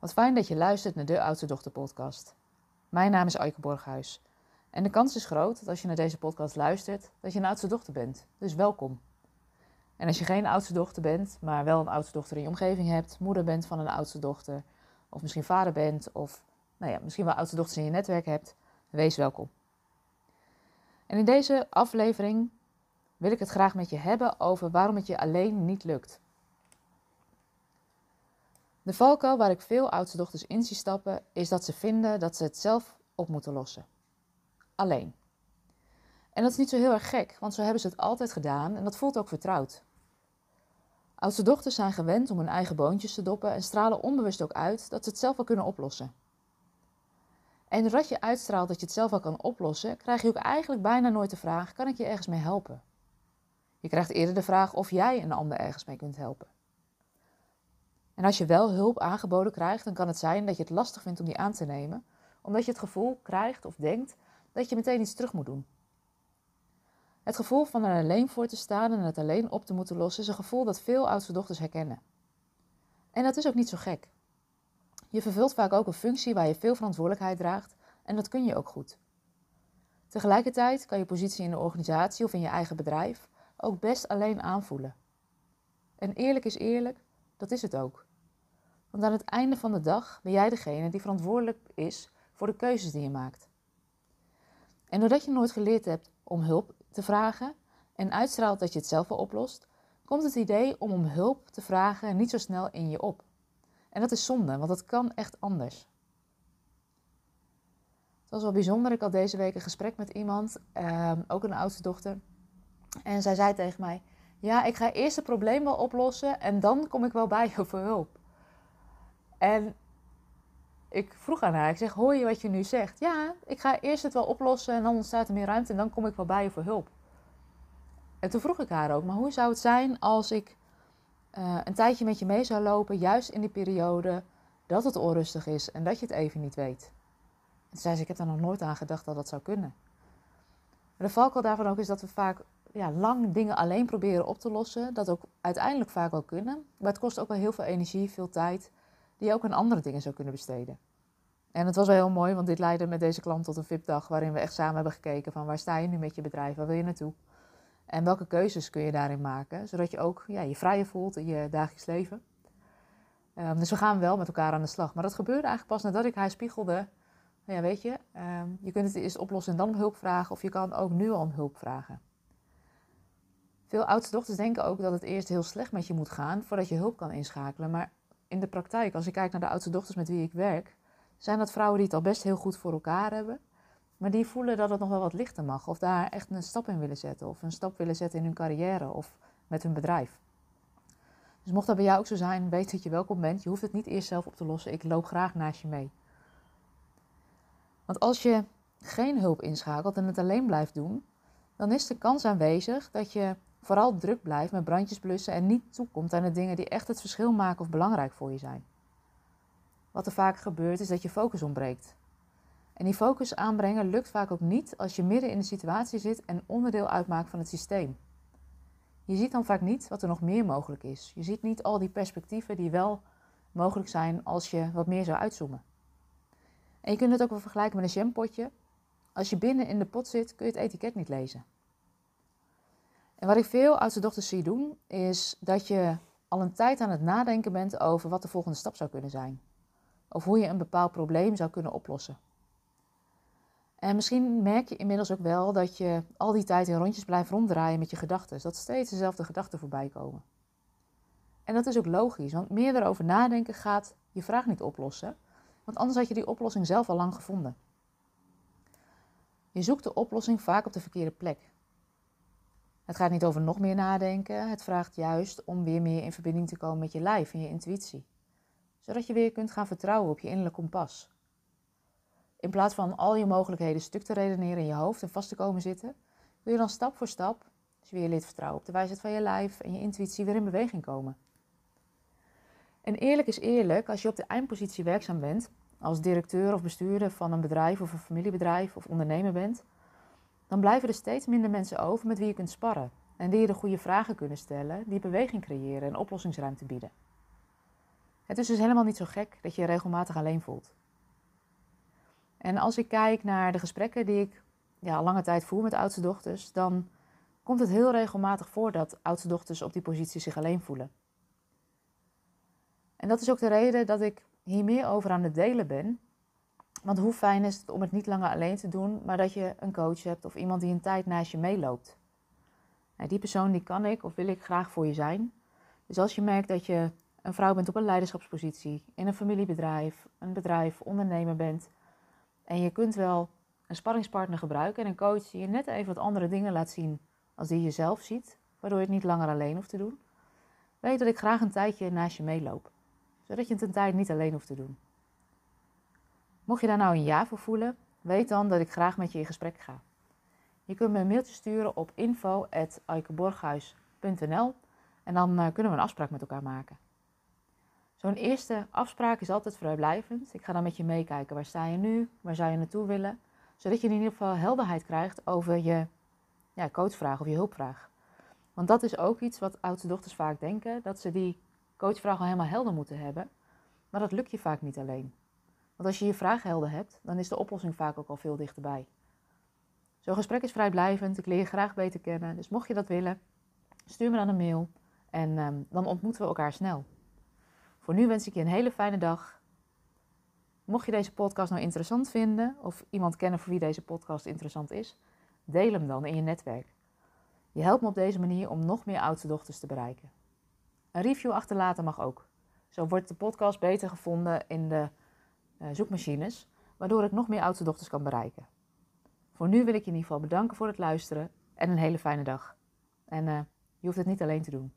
Wat fijn dat je luistert naar de Oudste Dochter podcast. Mijn naam is Aike Borghuis. En de kans is groot dat als je naar deze podcast luistert, dat je een oudste dochter bent. Dus welkom. En als je geen oudste dochter bent, maar wel een oudste dochter in je omgeving hebt, moeder bent van een oudste dochter, of misschien vader bent, of nou ja, misschien wel oudste dochters in je netwerk hebt, wees welkom. En in deze aflevering wil ik het graag met je hebben over waarom het je alleen niet lukt. De valkuil waar ik veel oudste dochters in zie stappen, is dat ze vinden dat ze het zelf op moeten lossen. Alleen. En dat is niet zo heel erg gek, want zo hebben ze het altijd gedaan en dat voelt ook vertrouwd. Oudste dochters zijn gewend om hun eigen boontjes te doppen en stralen onbewust ook uit dat ze het zelf wel kunnen oplossen. En doordat je uitstraalt dat je het zelf wel kan oplossen, krijg je ook eigenlijk bijna nooit de vraag: kan ik je ergens mee helpen? Je krijgt eerder de vraag of jij een ander ergens mee kunt helpen. En als je wel hulp aangeboden krijgt, dan kan het zijn dat je het lastig vindt om die aan te nemen, omdat je het gevoel krijgt of denkt dat je meteen iets terug moet doen. Het gevoel van er alleen voor te staan en het alleen op te moeten lossen is een gevoel dat veel oudste dochters herkennen. En dat is ook niet zo gek. Je vervult vaak ook een functie waar je veel verantwoordelijkheid draagt en dat kun je ook goed. Tegelijkertijd kan je positie in de organisatie of in je eigen bedrijf ook best alleen aanvoelen. En eerlijk is eerlijk, dat is het ook. Want aan het einde van de dag ben jij degene die verantwoordelijk is voor de keuzes die je maakt. En doordat je nooit geleerd hebt om hulp te vragen en uitstraalt dat je het zelf wel oplost, komt het idee om om hulp te vragen niet zo snel in je op. En dat is zonde, want dat kan echt anders. Het was wel bijzonder. Ik had deze week een gesprek met iemand, eh, ook een oudste dochter. En zij zei tegen mij: Ja, ik ga eerst het probleem wel oplossen en dan kom ik wel bij je voor hulp. En ik vroeg aan haar, ik zeg, hoor je wat je nu zegt? Ja, ik ga eerst het wel oplossen en dan ontstaat er meer ruimte en dan kom ik wel bij je voor hulp. En toen vroeg ik haar ook, maar hoe zou het zijn als ik uh, een tijdje met je mee zou lopen, juist in die periode dat het onrustig is en dat je het even niet weet? En toen zei ze, ik heb daar nog nooit aan gedacht dat dat zou kunnen. De valkuil daarvan ook is dat we vaak ja, lang dingen alleen proberen op te lossen. Dat ook uiteindelijk vaak wel kunnen. Maar het kost ook wel heel veel energie, veel tijd die je ook aan andere dingen zou kunnen besteden. En het was wel heel mooi, want dit leidde met deze klant tot een VIP-dag waarin we echt samen hebben gekeken van waar sta je nu met je bedrijf, waar wil je naartoe? En welke keuzes kun je daarin maken, zodat je ook ja, je vrijer voelt in je dagelijks leven. Um, dus we gaan wel met elkaar aan de slag. Maar dat gebeurde eigenlijk pas nadat ik haar spiegelde. Ja, weet je, um, je kunt het eerst oplossen en dan om hulp vragen, of je kan ook nu al om hulp vragen. Veel oudste dochters denken ook dat het eerst heel slecht met je moet gaan voordat je hulp kan inschakelen. Maar in de praktijk, als ik kijk naar de oudste dochters met wie ik werk, zijn dat vrouwen die het al best heel goed voor elkaar hebben. Maar die voelen dat het nog wel wat lichter mag. Of daar echt een stap in willen zetten. Of een stap willen zetten in hun carrière of met hun bedrijf. Dus mocht dat bij jou ook zo zijn, weet dat je welkom bent. Je hoeft het niet eerst zelf op te lossen. Ik loop graag naast je mee. Want als je geen hulp inschakelt en het alleen blijft doen, dan is de kans aanwezig dat je vooral druk blijft met brandjes blussen en niet toekomt aan de dingen die echt het verschil maken of belangrijk voor je zijn. Wat er vaak gebeurt is dat je focus ontbreekt. En die focus aanbrengen lukt vaak ook niet als je midden in de situatie zit en onderdeel uitmaakt van het systeem. Je ziet dan vaak niet wat er nog meer mogelijk is. Je ziet niet al die perspectieven die wel mogelijk zijn als je wat meer zou uitzoomen. En je kunt het ook wel vergelijken met een jampotje. Als je binnen in de pot zit, kun je het etiket niet lezen. En wat ik veel oudste dochters zie doen, is dat je al een tijd aan het nadenken bent over wat de volgende stap zou kunnen zijn. Of hoe je een bepaald probleem zou kunnen oplossen. En misschien merk je inmiddels ook wel dat je al die tijd in rondjes blijft ronddraaien met je gedachten. Dat steeds dezelfde gedachten voorbij komen. En dat is ook logisch, want meer erover nadenken gaat je vraag niet oplossen. Want anders had je die oplossing zelf al lang gevonden. Je zoekt de oplossing vaak op de verkeerde plek. Het gaat niet over nog meer nadenken. Het vraagt juist om weer meer in verbinding te komen met je lijf en je intuïtie. Zodat je weer kunt gaan vertrouwen op je innerlijk kompas. In plaats van al je mogelijkheden stuk te redeneren in je hoofd en vast te komen zitten, wil je dan stap voor stap, je weer leert vertrouwen op de wijsheid van je lijf en je intuïtie, weer in beweging komen. En eerlijk is eerlijk, als je op de eindpositie werkzaam bent, als directeur of bestuurder van een bedrijf of een familiebedrijf of ondernemer bent, dan blijven er steeds minder mensen over met wie je kunt sparren en die je de goede vragen kunnen stellen, die beweging creëren en oplossingsruimte bieden. Het is dus helemaal niet zo gek dat je je regelmatig alleen voelt. En als ik kijk naar de gesprekken die ik ja, lange tijd voer met oudste dochters, dan komt het heel regelmatig voor dat oudste dochters op die positie zich alleen voelen. En dat is ook de reden dat ik hier meer over aan het delen ben. Want hoe fijn is het om het niet langer alleen te doen, maar dat je een coach hebt of iemand die een tijd naast je meeloopt. Nou, die persoon die kan ik of wil ik graag voor je zijn. Dus als je merkt dat je een vrouw bent op een leiderschapspositie, in een familiebedrijf, een bedrijf, ondernemer bent, en je kunt wel een sparringspartner gebruiken en een coach die je net even wat andere dingen laat zien als die je zelf ziet, waardoor je het niet langer alleen hoeft te doen, weet dat ik graag een tijdje naast je meeloop, zodat je het een tijd niet alleen hoeft te doen. Mocht je daar nou een ja voor voelen, weet dan dat ik graag met je in gesprek ga. Je kunt me een mailtje sturen op info.aikeborghuis.nl en dan uh, kunnen we een afspraak met elkaar maken. Zo'n eerste afspraak is altijd vrijblijvend. Ik ga dan met je meekijken. Waar sta je nu? Waar zou je naartoe willen? Zodat je in ieder geval helderheid krijgt over je ja, coachvraag of je hulpvraag. Want dat is ook iets wat oudste dochters vaak denken, dat ze die coachvraag al helemaal helder moeten hebben. Maar dat lukt je vaak niet alleen. Want als je je vraag helder hebt, dan is de oplossing vaak ook al veel dichterbij. Zo'n gesprek is vrijblijvend, ik leer je graag beter kennen. Dus mocht je dat willen, stuur me dan een mail en um, dan ontmoeten we elkaar snel. Voor nu wens ik je een hele fijne dag. Mocht je deze podcast nou interessant vinden of iemand kennen voor wie deze podcast interessant is, deel hem dan in je netwerk. Je helpt me op deze manier om nog meer oudste dochters te bereiken. Een review achterlaten mag ook. Zo wordt de podcast beter gevonden in de zoekmachines, waardoor ik nog meer oudste dochters kan bereiken. Voor nu wil ik je in ieder geval bedanken voor het luisteren en een hele fijne dag. En uh, je hoeft het niet alleen te doen.